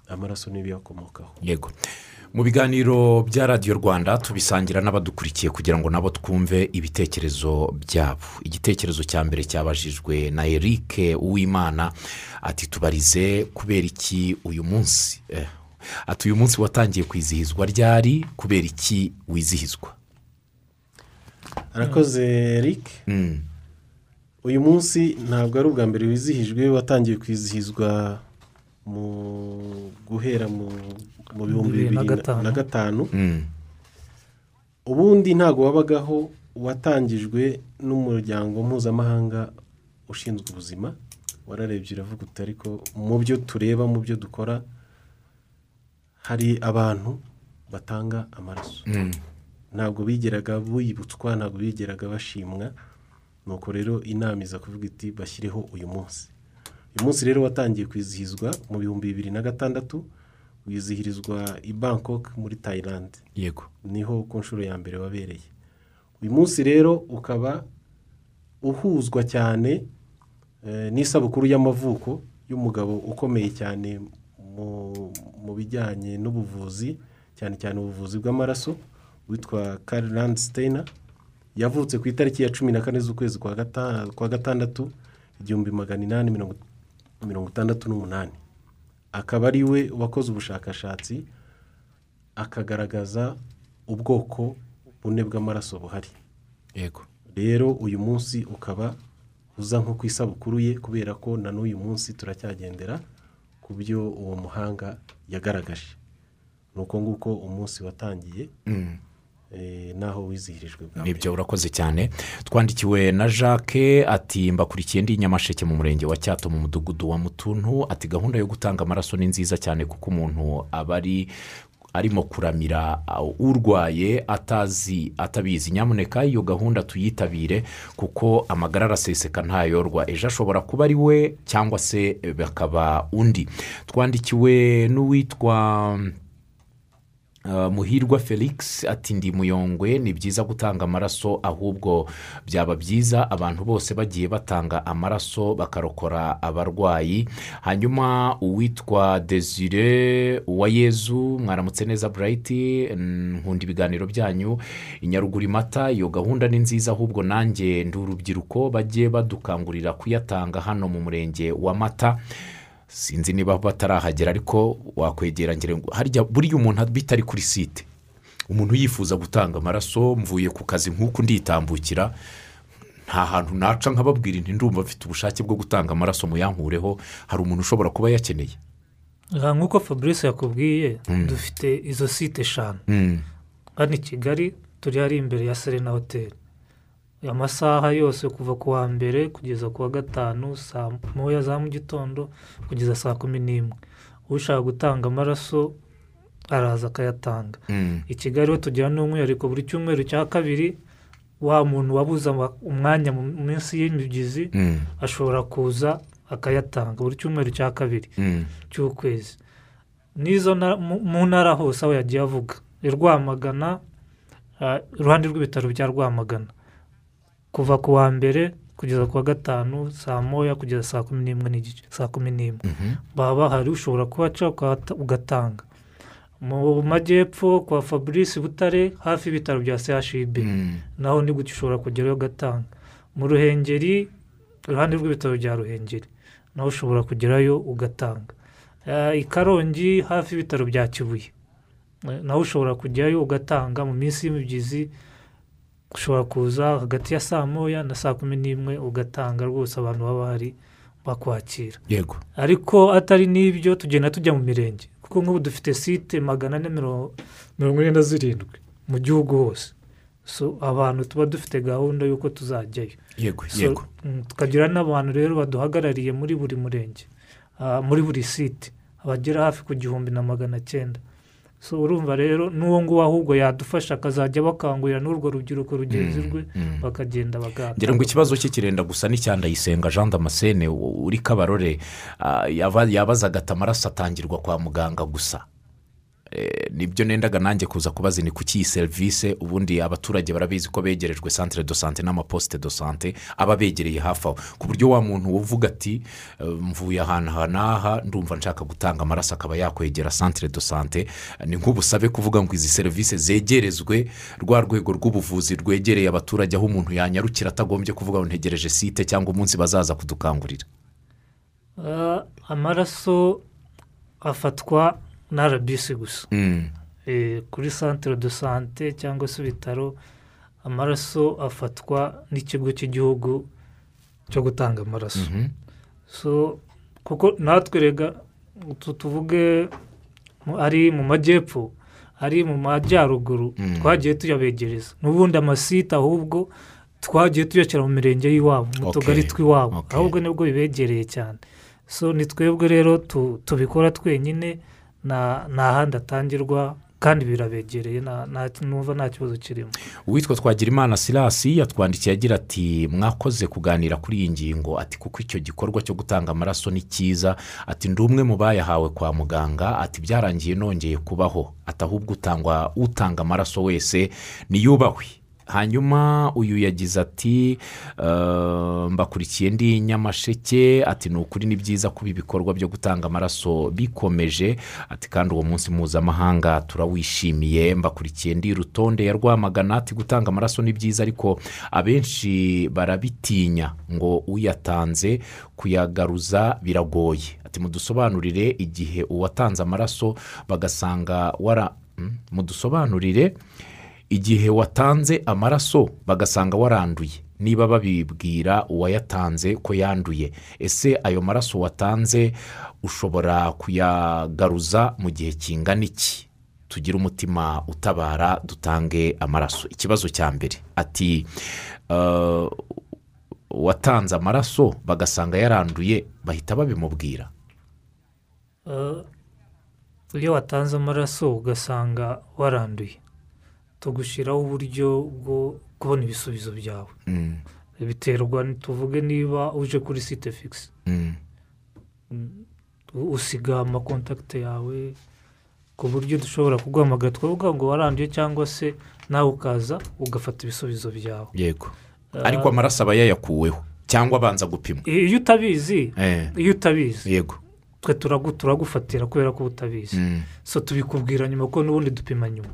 amaraso n'ibiyakomokaho. Yego. Mu biganiro bya radiyo rwanda tubisangira n'abadukurikiye kugira ngo nabo twumve ibitekerezo byabo. Igitekerezo cya mbere cyabajijwe na eric uwimana ati tubarize kubera iki uyu munsi? Eh, ati uyu munsi watangiye kwizihizwa ryari? Kubera iki wizihizwa? Arakoze eric. Mm, uyu munsi ntabwo ari ubwa mbere wizihijwe watangiye kwizihizwa mu guhera mu mu bihumbi Bibiri na gatanu. na gatanu. mm, ubundi ntabwo wabagaho watangijwe n'umuryango mpuzamahanga ushinzwe ubuzima. Wararebye uravuga uti ariko mu byo tureba mu byo dukora hari abantu batanga amaraso. Mm, ntabwo bigeraga bibutswa ntabwo bigeraga bashimwa. Nuko rero inama iza kuvuga iti bashyireho uyu munsi. Uyu munsi rero watangiye kwizihizwa mu bihumbi bibiri na gatandatu wizihirizwa i bangkok muri tayilandi yego. Niho ku nshuro ya mbere wabereye. Uyu munsi rero ukaba uhuzwa cyane eh, n'isabukuru y'amavuko y'umugabo ukomeye cyane mu- bijyanye n'ubuvuzi cyane cyane ubuvuzi bw'amaraso witwa Karl Landsteiner yavutse ku itariki ya cumi na kane z'ukwezi kwa gata- kwa gatandatu igihumbi magana inani mirongo mirongo itandatu n'umunani. Akaba ari we wakoze ubushakashatsi akagaragaza ubwoko bune bw'amaraso buhari. Yego. Rero uyu munsi ukaba uza nko ku isabukuru ye kubera ko na n'uyu munsi turacyagendera ku byo uwo muhanga yagaragaje. Ni uko nguko umunsi watangiye Mm. N'aho wizihirijwe bwa mbere. ni byo urakoze cyane. Twandikiwe na jacques ati mbakurikiye ndi nyamasheke mu murenge wa cyato mu mudugudu wa mutuntu. Ati gahunda yo gutanga amaraso ni nziza cyane kuko umuntu aba ari arimo kuramira uh, urwaye atazi atabizi. Nyamuneka iyo gahunda tuyitabire kuko amagara araseseka ntayorwa. Ejo ashobora kuba ari we cyangwa se bakaba undi. Twandikiwe n'uwitwa muhirwa felix ati ndi muyongwe ni byiza gutanga amaraso ahubwo byaba byiza abantu bose bagiye batanga amaraso bakarokora abarwayi. Hanyuma uwitwa desire uwayezu mwaramutse neza burayiti nkunda ibiganiro byanyu. I nyaruguru mata iyo gahunda ni nziza ahubwo nanjye ndi urubyiruko bajye badukangurira kuyatanga hano mu murenge wa mata. Sinzi niba batarahagera ariko wakwegera ngira ngo harya buriya umuntu bitari kuri site. Umuntu yifuza gutanga amaraso mvuye ku kazi nk'uku nditambukira nta hantu naca nkababwira inti ndumva mfite ubushake bwo gutanga amaraso muyankureho hari umuntu ushobora kuba yakeneye. Aha nk'uko fabrice yakubwiye dufite izo site eshanu. Mm, hano i kigali turi hari imbere ya serena hoteli amasaha yose kuva ku wa mbere kugeza ku wa gatanu saa moya za mu gitondo kugeza saa kumi n'imwe. Ushaka gutanga amaraso araza akayatanga. Mm, i kigali ho tugira n'umwihariko buri cyumweru cya kabiri wa muntu wabuze umwanya mu minsi y'imibyizi mm, ashobora kuza akayatanga. Buri cyumweru cya kabiri. Mm, cy'ukwezi. N'izo mu ntara hose aho yagiye avuga. I rwamagana ah, iruhande rw'ibitaro bya rwamagana. Kuva ku wa mbere kugeza ku wa gatanu saa moya kugeza saa kumi n'imwe n'igice saa kumi n'imwe. Baba bahari ushobora kuhaca ugatanga. Mu majyepfo kwa fabrice butare hafi y'ibitaro bya chib naho ni gutya ushobora kugerayo ugatanga. Mu ruhengeri iruhande rw'ibitaro bya ruhengeri naho ushobora kugerayo ugatanga. Eh, i karongi hafi y'ibitaro bya kibuye. Eh, naho ushobora kujyayo ugatanga mu minsi y'imibyizi ushobora kuza hagati ya saa moya na saa kumi n'imwe ugatanga rwose abantu baba bahari bakwakira. Yego. Ariko atari n'ibyo tugenda tujya mu mirenge kuko nk'ubu dufite site magana ane mirongo ine na zirindwi mu gihugu hose. So abantu tuba dufite gahunda y'uko tuzajyayo. Yego yego. mm, tukagira n'abantu rero baduhagarariye muri buri murenge ah, muri buri site abagera hafi ku gihumbi na magana cyenda. So urumva rero n'uwo nguwo ahubwo yadufasha akazajya bakangurira n'urwo rubyiruko rugenzi rwe bakagenda bagahata ngira ngo ikibazo cye kirenda gusa n'icyandayisenga jean damascene uri kabarore ah, yaba- yabazaga ati amaraso atangirwa kwa muganga gusa. Ni byo nendaga nanjye kuza kubaza ni kuki iyi serivisi ubundi abaturage barabizi ko begerejwe santire do sante n'amaposite do sante aba begereye hafi aho. Ku buryo wa muntu uvuga ati eh, mvuye ahantu aha n'aha ndumva nshaka gutanga amaraso akaba yakwegera santire do sante ni nk'ubusabe kuvuga ngo izi serivisi zegerezwe rwa rwego rw'ubuvuzi rwegereye abaturage aho umuntu yanyarukira atagombye kuvuga ngo ntegereje site cyangwa umunsi bazaza kudukangurira. Amaraso afatwa na rbc gusa. Mm, Eh, kuri santire do sante cyangwa se ibitaro amaraso afatwa n'ikigo cy'igihugu cyo gutanga amaraso. Mhm, so kuko natwe rega tu- tuvuge ari mu majyepfo ari mu majyaruguru Mm. twagiye tuyabegereza. N'ubundi amasite ahubwo twagiye tuyashyira mu mirenge y'iwabo mu tugari tw'iwabo. Ahubwo ni bwo bibegereye cyane. So ni twebwe rero tu- tubikora twenyine nta handi atangirwa kandi birabegereye numva nta kibazo kirimo. Uwitwa twagirimana sirasi yatwandikiye agira ati mwakoze kuganira kuri iyi ngingo. Ati kuko icyo gikorwa cyo gutanga amaraso ni cyiza. Ati ndi umwe mu bayahawe kwa muganga. Ati byarangiye nongeye kubaho. Ati ahubwo utanga amaraso wese niyubahwe hanyuma uyu yagize ati "Eh, mbakurikiye ndi nyamasheke. Ati ni ukuri ni byiza kuba ibikorwa byo gutanga amaraso bikomeje. Ati kandi uwo munsi mpuzamahanga turawishimiye. Mbakurikiye ndi rutonde ya rwamagana ati gutanga amaraso ni byiza ariko abenshi barabitinya ngo uyatanze kuyagaruza biragoye. Ati mudusobanurire igihe uwatanze amaraso bagasanga wara Hmm? mudusobanurire igihe watanze amaraso bagasanga waranduye. Niba babibwira uwayatanze ko yanduye ese ayo maraso watanze ushobora kuyagaruza mu gihe kingana iki? Tugire umutima utabara dutange amaraso. Ikibazo cya mbere ati "Eh, watanze amaraso bagasanga yaranduye bahita babimubwira. Iyo watanze amaraso ugasanga waranduye. Tugushyiraho uburyo bwo kubona ibisubizo byawe. Mm, biterwa tuvuge niba uje kuri site fikisi mm, usiga amakontakiti yawe ku buryo dushobora kuguhamagara. Twavuga ngo waranduye cyangwa se nawe ukaza ugafata ibisubizo byawe. Yego. Ariko amaraso aba yayakuweho cyangwa abanza gupimwa. iyo utabizi Eh, iyo utabizi. Yego. Twe turagu- turagufatira kubera ko utabizi Mm, so tubikubwira nyuma kuko n'ubundi dupima nyuma.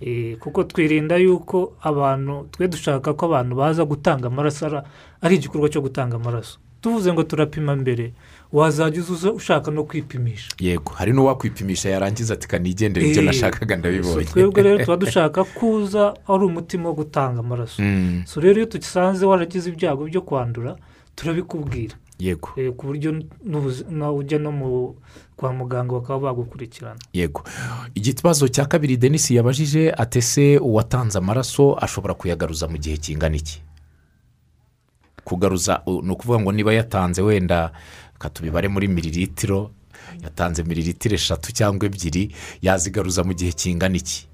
Eh, kuko twirinda yuko abantu twe dushaka ko abantu baza gutanga amaraso ara- ari igikorwa cyo gutanga amaraso. Tuvuze ngo turapima mbere wazajya uza ushaka no kwipimisha. Yego hari n'uwakwipimisha yarangiza ati kanigendere ibyo nashakaga so ndabibonye twebwe rero tuba dushaka kuza ari umutima wo gutanga amaraso. Mm, so rero iyo dusanze waragize ibyago byo kwandura turabikubwira. Yego. Eh, ku buryo ujya no mu kwa muganga bakaba bagukurikirana. Yego. Ikibazo cya kabiri denise yabajije atese uwatanze amaraso ashobora kuyagaruza mu gihe kingana iki? Kugaruza ni ukuvuga ngo niba yatanze wenda reka tubibare muri miliritiro yatanze miliritiro eshatu cyangwa ebyiri yazigaruza mu gihe kingana iki?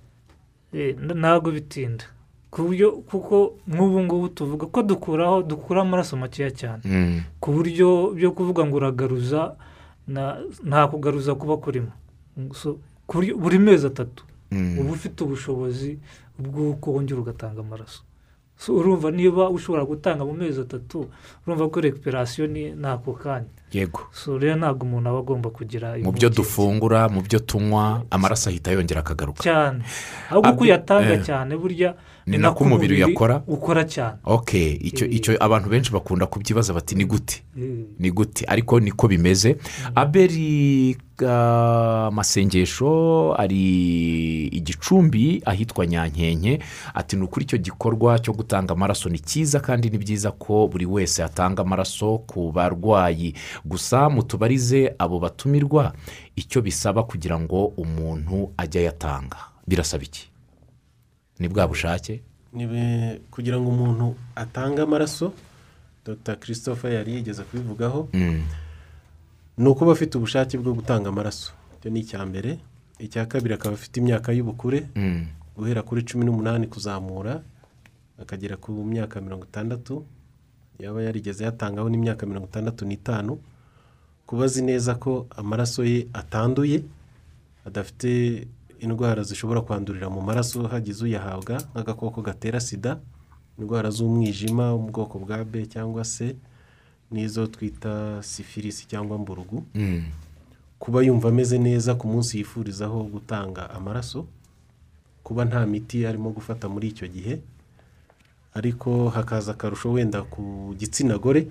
Eh, ntabwo bitinda. Ku buryo kuko nk'ubu ngubu tuvuga ko dukuraho dukura amaraso makeya cyane. Mm, ku buryo byo kuvuga ngo uragaruza na- nta kugaruza kuba kurimo. Buri mezi atatu. Mm, uba ufite ubushobozi bw'uko wongera ugatanga amaraso. So, urumva niba ushobora gutanga mu mezi atatu urumva ko recuperation ni ako kanya. Yego. So rero ntabwo umuntu aba agomba kugira mu byo dufungura mu byo tunywa amaraso ahita yongera akagaruka. Cyane. Ahubwo uko Abi- uyatanga eh. cyane burya Ni nako umubiri uyakora? ukora cyane. Ok icyo Eh. icyo abantu benshi bakunda kubyibaza bati ni gute? Eh, ni gute? Ariko niko bimeze. Aberi ah, masengesho ari igicumbi ahitwa nyankenke ati ni ukuri icyo gikorwa cyo gutanga amaraso ni cyiza kandi ni byiza ko buri wese atanga amaraso ku barwayi. Gusa mutubarize abo batumirwa icyo bisaba kugira ngo umuntu ajye ayatanga. Birasaba iki? Ni bwa bushake? Kugira ngo umuntu atange amaraso dr. Christopher yari yigeze kubivugaho. Mm, ni ukuba afite ubushake bwo gutanga amaraso. Icyo ni icya mbere. Icya kabiri akaba afite imyaka y'ubukure. Mm, guhera kuri cumi n'umunani kuzamura akagera ku myaka mirongo itandatu. Yaba yarigeze yatangaho n'imyaka mirongo itandatu n'itanu. Kuba azi neza ko amaraso ye atanduye adafite indwara zishobora kwandurira mu maraso hagize uyahabwa nk'agakoko gatera sida indwara z'umwijima wo mu bwoko bwa b cyangwa se n'izo twita sifilisi cyangwa mburugu. Mm, kuba yumva ameze neza ku munsi yifurizaho gutanga amaraso kuba nta miti arimo gufata muri icyo gihe ariko hakaza akarusho wenda ku gitsina gore.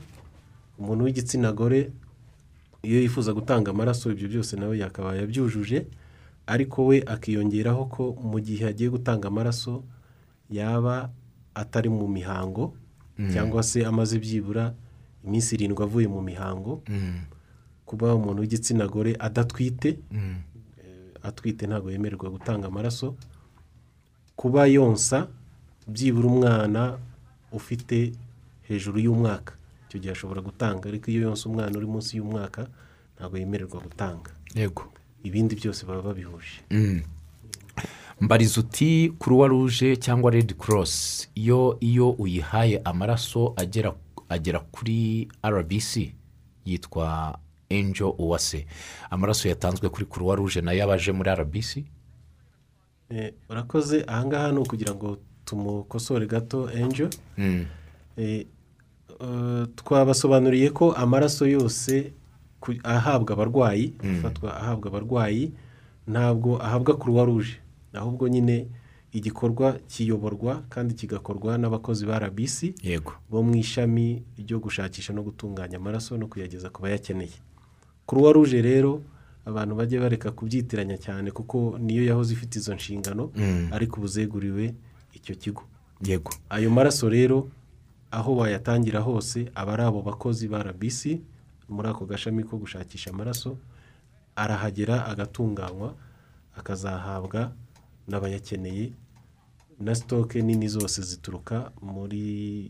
Umuntu w'igitsina gore iyo yifuza gutanga amaraso ibyo byose nawe yakabaye abyujuje ariko we akiyongeraho ko mu gihe agiye gutanga amaraso yaba atari mu mihango cyangwa se amaze byibura iminsi irindwi avuye mu mihango mm, kuba umuntu w'igitsina gore adatwite mm. atwite ntabwo yemererwa gutanga amaraso kuba yonsa byibura umwana ufite hejuru y'umwaka. Icyo gihe ashobora gutanga ariko iyo yonsa umwana uri munsi y'umwaka ntabwo yemererwa gutanga. Yego. Ibindi byose baba babihuje. Mm. mbariza uti kuruwa ruje cyangwa redi korosi iyo iyo uyihaye amaraso agera agera kuri rbc yitwa enjo uwase amaraso yatanzwe kuri kuruwa ruje na yo aba aje muri rbc Eh, urakoze. Ahangaha ni ukugira ngo tumukosore gato enjo Mm. Eh, eh, twabasobanuriye ko amaraso yose ahabwa abarwayi afatwa ahabwa abarwayi ntabwo ahabwa kuruwa ruje ahubwo nyine igikorwa kiyoborwa kandi kigakorwa n'abakozi ba rbc bo mu ishami ryo gushakisha no gutunganya amaraso no kuyageza ku bayakeneye. Kuruwa ruje rero abantu bajye bareka kubyitiranya cyane kuko niyo yahoze ifite izo nshingano Mm. ariko ubu zeguriwe icyo kigo. Yego. Ayo maraso rero aho wayatangira hose aba ari abo bakozi ba rbc muri ako gashami ko gushakisha amaraso arahagera agatunganywa akazahabwa n'abayakeneye na sitoke nini zose zituruka muri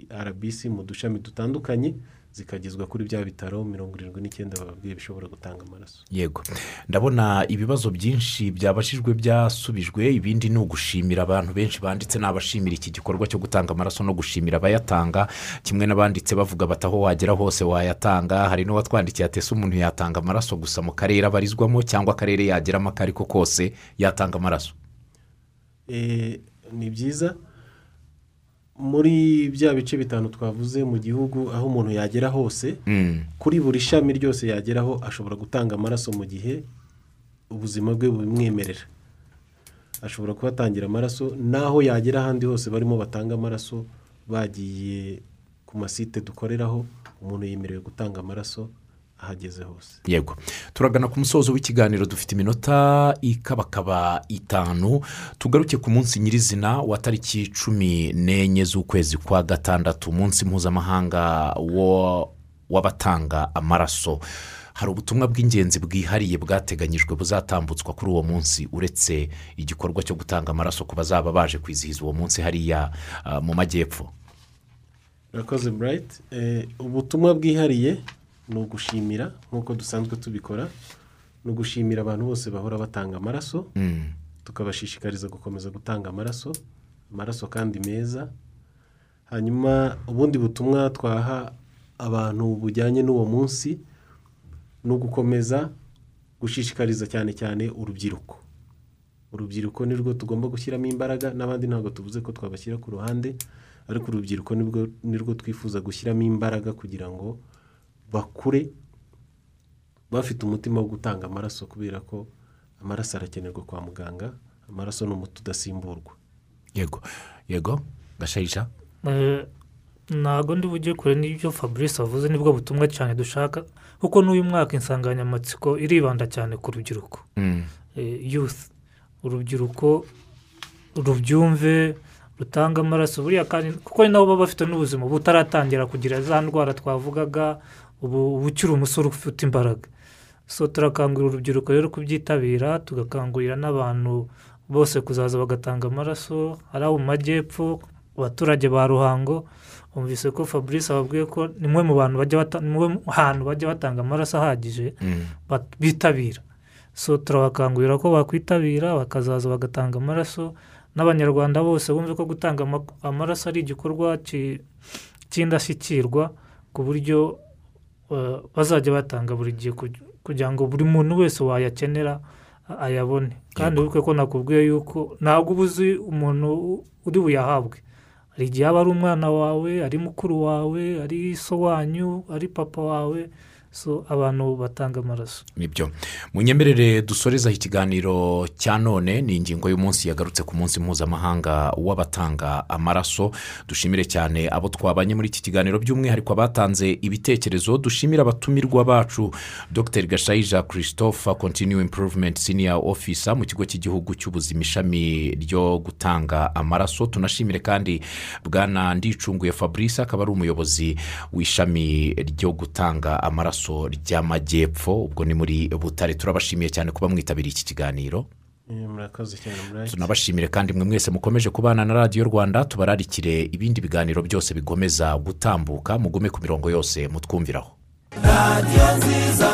rbc mu dushami dutandukanye. Zikagezwa kuri bya bitaro mirongo irindwi n'icyenda bababwiye bishobora gutanga amaraso. Yego. Ndabona ibibazo byinshi byabashijwe byasubijwe ibindi ni ugushimira abantu benshi banditse ni abashimira iki gikorwa cyo gutanga amaraso no gushimira abayatanga. Kimwe n'abanditse bavuga bati aho wagera hose wayatanga. Hari n'uwatwandikiye ati ese umuntu yatanga amaraso gusa mu karere abarizwamo cyangwa akarere yageramo ako ari ko kose yatanga amaraso? Eh, ni byiza muri bya bice bitanu twavuze mu gihugu aho umuntu yagera hose Mm, kuri buri shami ryose yageraho ashobora gutanga amaraso mu gihe ubuzima bwe bubimwemerera ashobora kuhatangira amaraso n'aho yagera ahandi hose barimo batanga amaraso bagiye ku masite dukoreraho umuntu yemerewe gutanga amaraso ahageze hose. Yego. Turagana ku musozo w'ikiganiro dufite iminota ikabakaba itanu. Tugaruke ku munsi nyirizina wa tariki cumi n'enye z'ukwezi kwa gatandatu umunsi mpuzamahanga w'abatanga amaraso. Hari ubutumwa bw'ingenzi bwihariye bwateganyijwe buzatambutswa kuri uwo munsi uretse igikorwa cyo gutanga amaraso ku bazaba baje kwizihiza uwo munsi hariya ah, mu majyepfo. Urakoze burayiti ubutumwa bwihariye ni ugushimira nk'uko dusanzwe tubikora ni ugushimira abantu bose bahora batanga amaraso Mm, tukabashishikariza gukomeza gutanga amaraso amaraso kandi meza. Hanyuma ubundi butumwa twaha abantu bujyanye n'uwo munsi ni ugukomeza gushishikariza cyane cyane urubyiruko. Urubyiruko nirwo tugomba gushyiramo imbaraga n'abandi ntabwo tuvuze ko twabashyira ku ruhande ariko urubyiruko ni bwo nirwo twifuza gushyiramo imbaraga kugira ngo bakure bafite umutima wo gutanga amaraso kubera ko amaraso arakenerwa kwa muganga amaraso ni umuti udasimburwa. Yego. Yego. Gashayija Eh, ntabwo ndi bujye kure n'ibyo fabrice avuze ni bwo butumwa cyane dushaka kuko n'uyu mwaka insanganyamatsiko iribanda cyane ku rubyiruko. Mm. eh, youth. Urubyiruko rubyumve rutanga amaraso buriya kandi kuko nabo baba bafite n'ubuzima butaratangira kugira za ndwara twavugaga ubu ukiri umusore ufite imbaraga. So turakangurira urubyiruko rero kubyitabira tugakangurira n'abantu bose kuzaza bagatanga amaraso ari abo mu majyepfo abaturage ba ruhango. Bumvise ko fabrice ababwiye ko ni mwe mu bantu bajya hantu bajya batanga amaraso ahagije Mm. bitabira. So turabakangurira ko bakwitabira bakazaza bagatanga amaraso n'abanyarwanda bose bumve ko gutanga ama- amaraso ari igikorwa ki- cy'indashyikirwa ku buryo bazajya batanga buri gihe kugi- kugira ngo buri muntu wese wayakenera ayabone. Kandi wibuke ko nakubwiye yuko ntabwo uba uzi umuntu uri buyahabwe. Hari igihe aba ari umwana wawe ari mukuru wawe ari so wanyu ari papa wawe so abantu batanga amaraso. Nibyo. Munyemerere dusorezaho ikiganiro cya none ni ingingo y'umunsi yagarutse ku munsi mpuzamahanga w'abatanga amaraso. Dushimire cyane abo twabanye muri iki kiganiro by'umwihariko abatanze ibitekerezo dushimire abatumirwa bacu. Dr. Gashayija christophe continue improvement senior officer mu kigo cy'igihugu cy'ubuzima ishami ryo gutanga amaraso. Tunashimire kandi bwana ndicunguye fabrice akaba ari umuyobozi w'ishami ryo gutanga amaraso. Ry'amajyepfo ubwo ni muri butare. Turabashimiye cyane kuba mwitabiriye iki kiganiro. Eh, murakoze cyane murayiti tunabashimire kandi mwe mwese mukomeje kubana na radiyo rwanda tubararikire ibindi biganiro byose bigomeza gutambuka mugume ku mirongo yose mutwumviraho. Radiyo nziza.